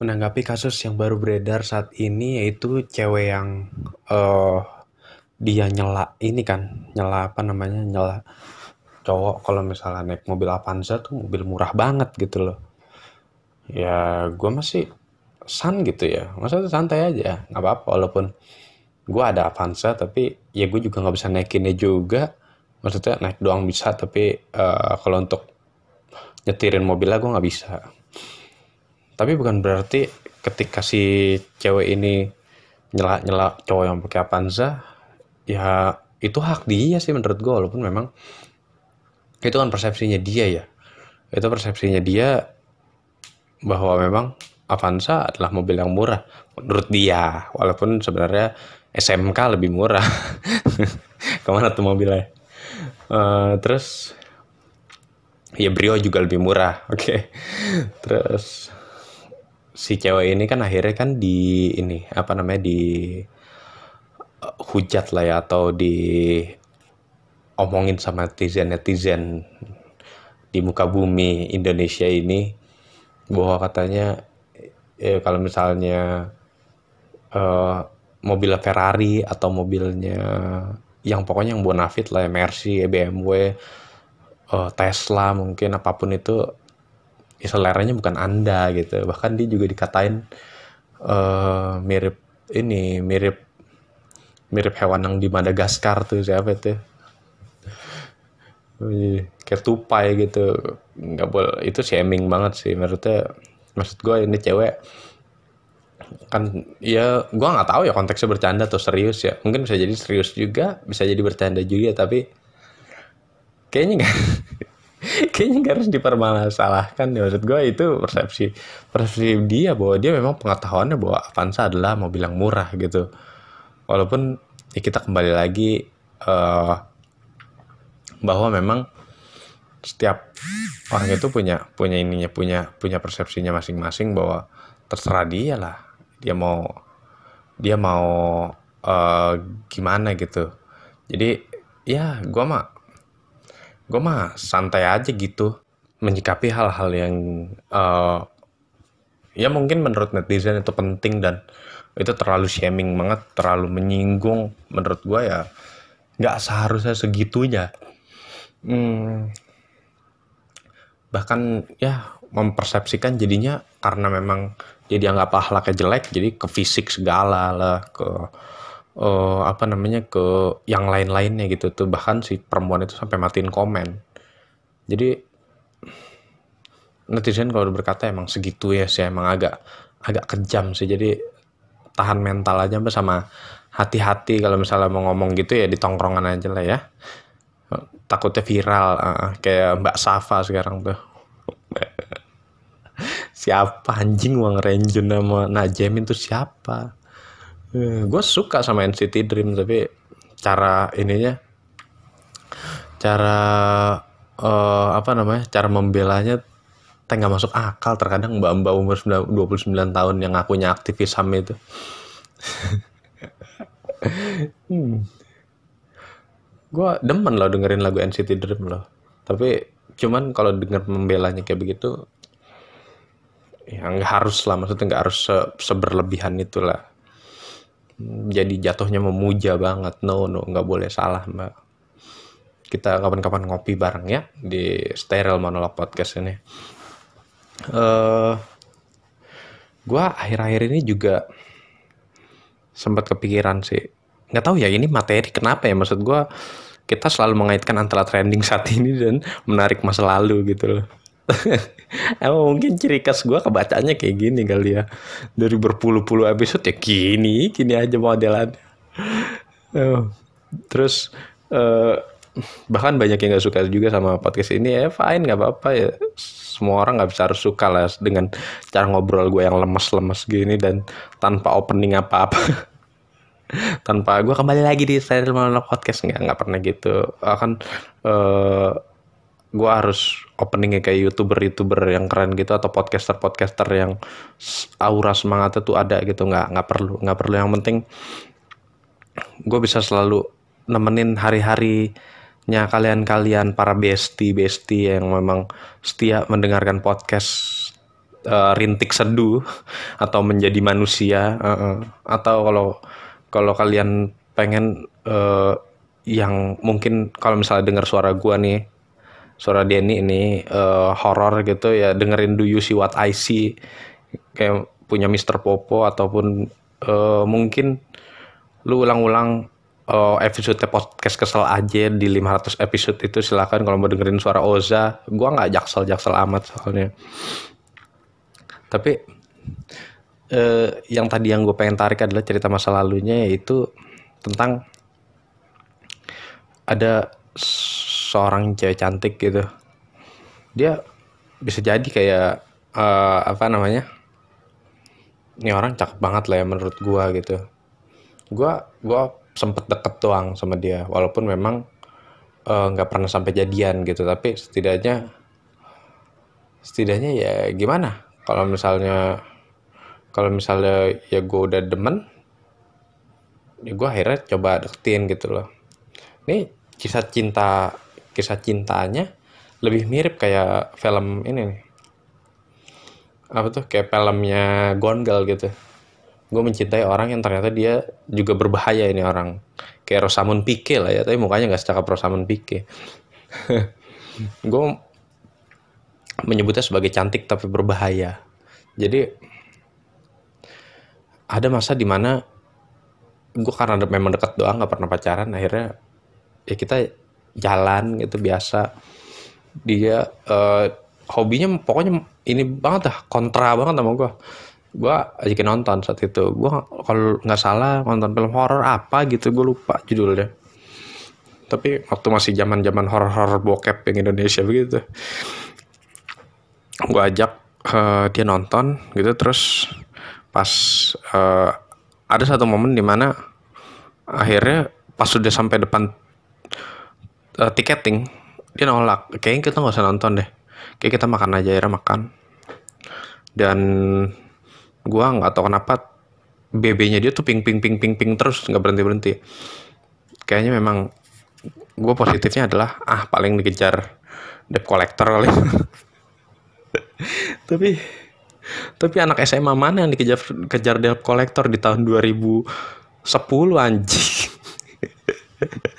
Menanggapi kasus yang baru beredar saat ini yaitu cewek yang uh, dia nyela ini kan, nyela apa namanya, nyela cowok kalau misalnya naik mobil Avanza tuh mobil murah banget gitu loh. Ya gue masih san gitu ya, maksudnya santai aja, nggak apa-apa walaupun gue ada Avanza tapi ya gue juga nggak bisa naikinnya juga. Maksudnya naik doang bisa tapi uh, kalau untuk nyetirin mobilnya gue nggak bisa tapi bukan berarti ketika si cewek ini nyela-nyela cowok yang pakai Avanza ya itu hak dia sih menurut gue walaupun memang itu kan persepsinya dia ya. Itu persepsinya dia bahwa memang Avanza adalah mobil yang murah menurut dia walaupun sebenarnya SMK lebih murah. Ke mana tuh mobilnya? Uh, terus ya Brio juga lebih murah oke. Okay. terus si cewek ini kan akhirnya kan di ini apa namanya di uh, hujat lah ya atau di omongin sama netizen netizen di muka bumi Indonesia ini bahwa katanya eh, kalau misalnya uh, mobil Ferrari atau mobilnya yang pokoknya yang bonafit lah ya Mercy, BMW, Tesla mungkin apa pun itu ya seleranya bukan anda gitu. Bahkan dia juga dikatain uh, mirip ini mirip mirip hewan yang di Madagaskar tuh siapa itu? Kayak tupai gitu. Nggak boleh itu shaming banget sih. Menurutnya maksud gue ini cewek kan ya gue nggak tahu ya konteksnya bercanda atau serius ya. Mungkin bisa jadi serius juga bisa jadi bercanda juga tapi kayaknya nggak kayaknya gak harus dipermasalahkan ya maksud gue itu persepsi persepsi dia bahwa dia memang pengetahuannya bahwa Avanza adalah mobil yang murah gitu. Walaupun ya kita kembali lagi uh, bahwa memang setiap orang itu punya punya ininya punya punya persepsinya masing-masing bahwa terserah dia lah. Dia mau dia mau uh, gimana gitu. Jadi ya gue mah gue mah santai aja gitu menyikapi hal-hal yang uh, ya mungkin menurut netizen itu penting dan itu terlalu shaming banget terlalu menyinggung. Menurut gue ya nggak seharusnya segitunya. Hmm, bahkan ya mempersepsikan jadinya karena memang dia dianggap ahlaknya jelek jadi ke fisik segala lah ke uh, apa namanya ke yang lain-lainnya gitu tuh. Bahkan si perempuan itu sampai matiin komen. Jadi netizen kalau berkata emang segitu ya sih emang agak agak kejam sih. Jadi tahan mental aja sama hati-hati kalau misalnya mau ngomong gitu ya di tongkrongan aja lah ya. Takutnya viral kayak Mbak Safa sekarang tuh. Siapa anjing uang Renjun sama Najemin tuh siapa Hmm, gue suka sama NCT Dream tapi cara ininya cara uh, apa namanya cara membelanya nggak masuk akal. Terkadang mbak-mbak umur 29 tahun yang ngakunya aktivis HAM itu. Hmm. gue demen loh dengerin lagu NCT Dream loh. Tapi cuman kalau denger membelanya kayak begitu ya nggak harus lah maksudnya nggak harus se seberlebihan itulah jadi jatuhnya memuja banget. No no nggak boleh salah mbak. Kita kapan-kapan ngopi bareng ya di steril monolog podcast ini. Uh, gue akhir-akhir ini juga sempat kepikiran sih. Nggak tahu ya ini materi kenapa ya? Maksud gue kita selalu mengaitkan antara trending saat ini dan menarik masa lalu gitu loh Emang mungkin ciri khas gue kebacanya kayak gini kali ya. Dari berpuluh-puluh episode ya gini, gini aja modelan. Uh, terus uh, bahkan banyak yang nggak suka juga sama podcast ini. Ya fine nggak apa-apa ya. Semua orang nggak bisa harus suka lah dengan cara ngobrol gue yang lemes-lemes gini dan tanpa opening apa-apa. Tanpa gue kembali lagi di Monolog Podcast. Nggak nggak pernah gitu. Akan uh, eh, gue harus openingnya kayak youtuber-youtuber yang keren gitu atau podcaster-podcaster yang aura semangatnya tuh ada gitu nggak nggak perlu nggak perlu yang penting gue bisa selalu nemenin hari-harinya kalian-kalian para besti-besti yang memang setia mendengarkan podcast uh, rintik seduh atau menjadi manusia uh -uh. atau kalau kalau kalian pengen uh, yang mungkin kalau misalnya dengar suara gua nih suara Denny ini uh, horor gitu ya dengerin Do You See What I See kayak punya Mr. Popo ataupun uh, mungkin lu ulang-ulang uh, episode podcast kesel aja di 500 episode itu silakan kalau mau dengerin suara Oza gua nggak jaksel jaksel amat soalnya tapi uh, yang tadi yang gue pengen tarik adalah cerita masa lalunya yaitu tentang ada seorang cewek cantik gitu. Dia bisa jadi kayak uh, apa namanya? Ini orang cakep banget lah ya menurut gua gitu. Gua gua sempet deket doang sama dia walaupun memang eh, nggak uh, pernah sampai jadian gitu. Tapi setidaknya setidaknya ya gimana? Kalau misalnya kalau misalnya ya gue udah demen ya gue akhirnya coba deketin gitu loh. Ini kisah cinta kisah cintanya lebih mirip kayak film ini nih. Apa tuh? Kayak filmnya Gone Girl gitu. Gue mencintai orang yang ternyata dia juga berbahaya ini orang. Kayak Rosamund Pike lah ya tapi mukanya nggak secakap Rosamund Pike. Gue menyebutnya sebagai cantik tapi berbahaya. Jadi ada masa di mana gue karena memang deket doang nggak pernah pacaran akhirnya ya kita jalan gitu biasa. Dia uh, hobinya pokoknya ini banget dah kontra banget sama gue gue ajakin nonton saat itu. Gue kalau nggak salah nonton film horor apa gitu gue lupa judulnya. Tapi waktu masih zaman zaman horor horor bokep yang Indonesia begitu gue ajak uh, dia nonton gitu. Terus pas uh, ada satu momen di mana akhirnya pas sudah sampai depan uh, tiketing. Dia nolak. Kayaknya kita nggak usah nonton deh. Kayak kita makan aja ya makan. Dan gua nggak tahu kenapa BB-nya dia tuh ping ping ping ping ping terus nggak berhenti berhenti. Kayaknya memang gue positifnya adalah ah paling dikejar debt collector kali. Tapi tapi anak SMA mana yang dikejar kejar debt collector di tahun 2010 anjing.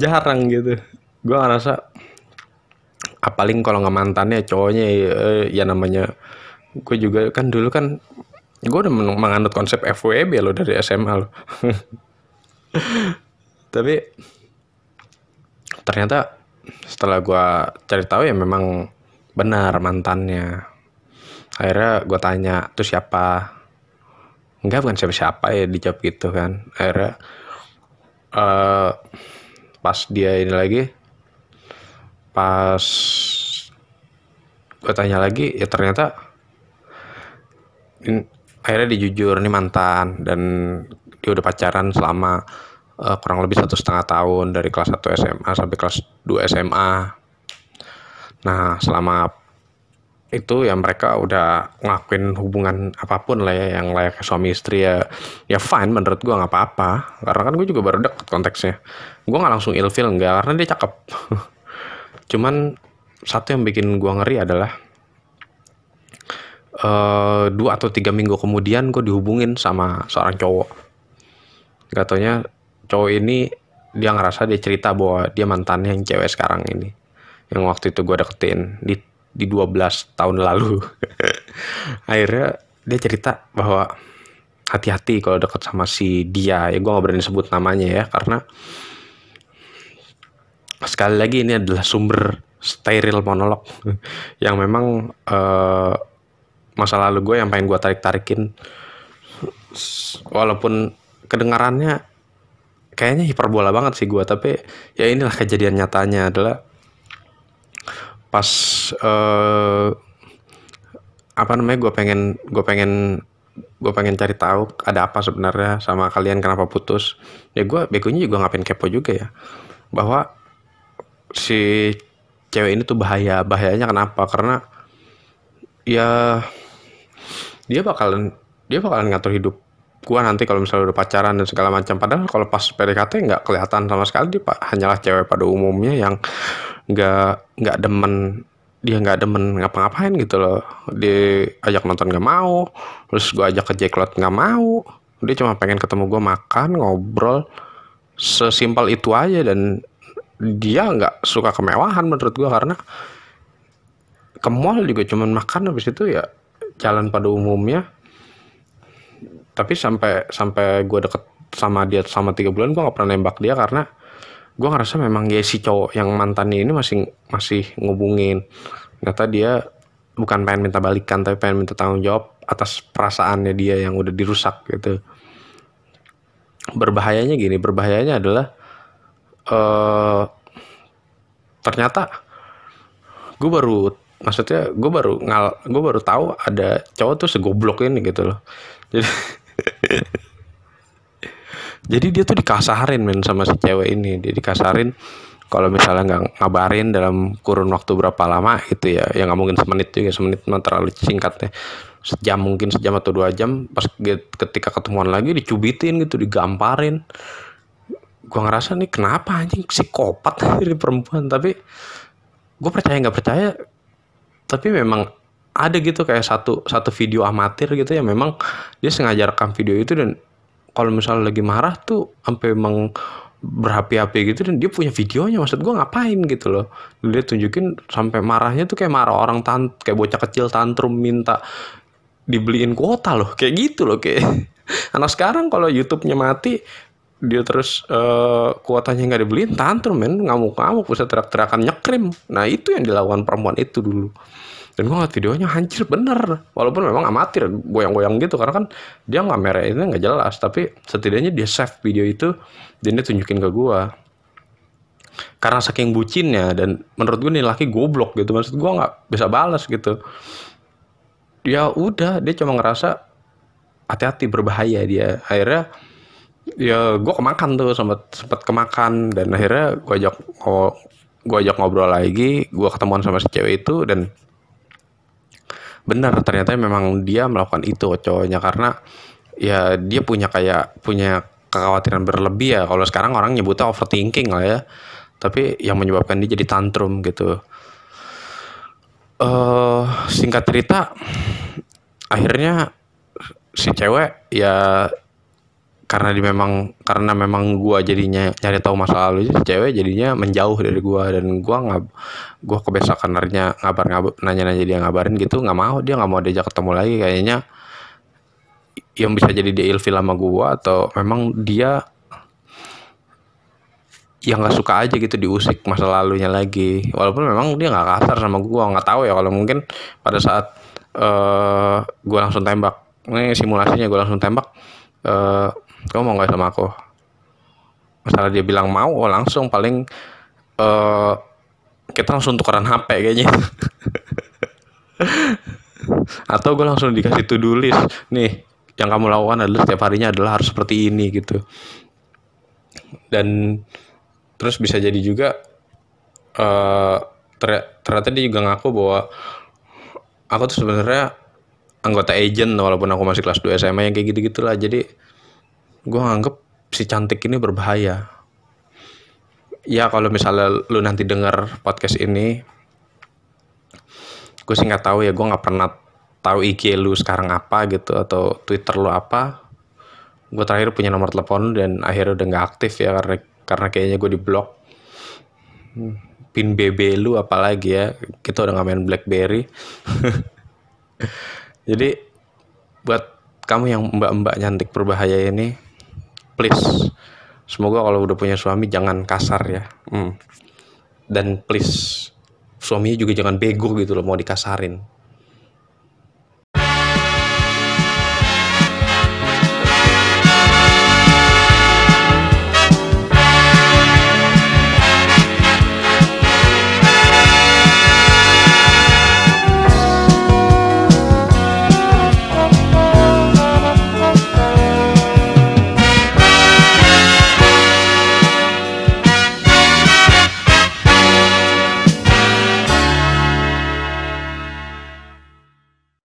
jarang gitu. Gue ngerasa apaling kalau nggak mantannya cowoknya ya, ya namanya gue juga kan dulu kan gue udah menganut konsep FWB lo dari SMA lo tapi ternyata setelah gue cari tahu ya memang benar mantannya. Akhirnya gue tanya tuh siapa? Enggak bukan siapa-siapa ya dijawab gitu kan. Akhirnya uh, pas dia ini lagi pas gue tanya lagi ya ternyata in, akhirnya dia jujur nih mantan dan dia udah pacaran selama uh, kurang lebih satu setengah tahun dari kelas 1 SMA sampai kelas 2 SMA nah selama itu ya mereka udah ngelakuin hubungan apa pun lah ya yang layak suami istri ya. Ya fine menurut gue nggak apa-apa. Karena kan gue juga baru deket konteksnya. Gue nggak langsung ilfil nggak karena dia cakep. Cuman satu yang bikin gue ngeri adalah uh, dua atau tiga minggu kemudian gue dihubungin sama seorang cowok. Gak taunya cowok ini dia ngerasa dia cerita bahwa dia mantannya yang cewek sekarang ini. Yang waktu itu gue deketin. Di di 12 tahun lalu. Akhirnya dia cerita bahwa hati-hati kalau deket sama si dia. Ya gue gak berani sebut namanya ya karena sekali lagi ini adalah sumber steril monolog yang memang uh, masa lalu gue yang pengen gue tarik-tarikin. Walaupun kedengarannya kayaknya hiperbola banget sih gue tapi ya inilah kejadian nyatanya adalah pas uh, apa namanya gue pengen gue pengen gue pengen cari tahu ada apa sebenarnya sama kalian kenapa putus. Ya gue begonya juga ngapain kepo juga ya. Bahwa si cewek ini tuh bahaya bahayanya kenapa? Karena ya dia bakalan dia bakalan ngatur hidup gua nanti kalau misalnya udah pacaran dan segala macam. Padahal kalau pas PDKT nggak kelihatan sama sekali dia pak. Hanyalah cewek pada umumnya yang nggak nggak demen dia nggak demen ngapa-ngapain gitu loh. Dia ajak nonton nggak mau terus gua ajak ke Jacklot nggak mau. Dia cuma pengen ketemu gua makan ngobrol sesimpel itu aja. Dan dia nggak suka kemewahan menurut gua karena ke mall juga cuman makan habis itu ya jalan pada umumnya. Tapi sampai sampai gue deket sama dia sama tiga bulan gue nggak pernah nembak dia karena gue ngerasa memang ya si cowok yang mantannya ini masih masih ngubungin. Ternyata dia bukan pengen minta balikan tapi pengen minta tanggung jawab atas perasaannya dia yang udah dirusak gitu. Berbahayanya gini berbahayanya adalah uh, ternyata gue baru maksudnya gue baru ngal gue baru tahu ada cowok tuh segoblok ini gitu loh. Jadi jadi dia tuh dikasarin men sama si cewek ini. Dia dikasarin kalau misalnya nggak ngabarin dalam kurun waktu berapa lama gitu ya. Ya nggak mungkin semenit juga semenit mah terlalu singkat ya. Sejam mungkin sejam atau dua jam pas ketika ketemuan lagi dicubitin gitu digamparin. Gua ngerasa nih kenapa anjing psikopat dari perempuan? Tapi gue percaya nggak percaya tapi memang ada gitu kayak satu satu video amatir gitu ya. Memang dia sengaja rekam video itu dan kalau misalnya lagi marah tuh sampai emang berapi-api gitu dan dia punya videonya maksud gue ngapain gitu loh. Dia tunjukin sampai marahnya tuh kayak marah orang tan kayak bocah kecil tantrum minta dibeliin kuota loh kayak gitu loh kayak. Anak sekarang kalau YouTube-nya mati dia terus uh, kuotanya nggak dibeliin tantrum men ngamuk-ngamuk bisa teriak-teriakan nyekrim. Nah itu yang dilakukan perempuan itu dulu dan gue ngeliat videonya hancur bener. Walaupun memang amatir goyang-goyang gitu. Karena kan dia nggak itu nggak jelas. Tapi setidaknya dia save video itu dan dia tunjukin ke gue karena saking bucinnya dan menurut gue nih laki goblok gitu. Maksud gue nggak bisa balas gitu. Ya udah dia cuma ngerasa hati-hati berbahaya dia. Akhirnya ya gue kemakan tuh sempat sempat kemakan. Dan akhirnya gue ajak gue ajak ngobrol lagi. Gue ketemuan sama si cewek itu dan benar ternyata memang dia melakukan itu cowoknya. Karena ya dia punya kayak punya kekhawatiran berlebih ya. Kalau sekarang orang nyebutnya overthinking lah ya. Tapi yang menyebabkan dia jadi tantrum gitu. Uh, singkat cerita akhirnya si cewek ya karena di memang karena memang gua jadinya nyari tahu masa lalu cewek jadinya menjauh dari gua dan gua nggak gua kebiasaan nanya ngabar ngabar nanya nanya dia ngabarin gitu nggak mau dia nggak mau diajak ketemu lagi kayaknya. Yang bisa jadi dia ilfil sama gua atau memang dia yang nggak suka aja gitu diusik masa lalunya lagi. Walaupun memang dia nggak kasar sama gua nggak tahu ya kalau mungkin pada saat uh, gua langsung tembak ini simulasinya gua langsung tembak uh, kamu mau nggak sama aku? Misalnya dia bilang mau oh langsung paling uh, kita langsung tukeran HP kayaknya. Atau gue langsung dikasih to do list. Nih yang kamu lakukan adalah setiap harinya adalah harus seperti ini gitu. Dan terus bisa jadi juga uh, ternyata dia juga ngaku bahwa aku tuh sebenarnya anggota agent walaupun aku masih kelas 2 SMA yang kayak gitu gitulah jadi gue nganggep si cantik ini berbahaya. Ya kalau misalnya lu nanti denger podcast ini gue sih nggak tahu ya gue nggak pernah tahu IG lu sekarang apa gitu atau Twitter lu apa. Gue terakhir punya nomor telepon dan akhirnya udah nggak aktif ya karena karena kayaknya gue di blok pin BB lu apalagi ya kita udah nggak main BlackBerry. Jadi buat kamu yang mbak-mbak nyantik berbahaya ini please. Semoga kalau udah punya suami jangan kasar ya. Hmm. dan please suaminya juga jangan bego gitu loh mau dikasarin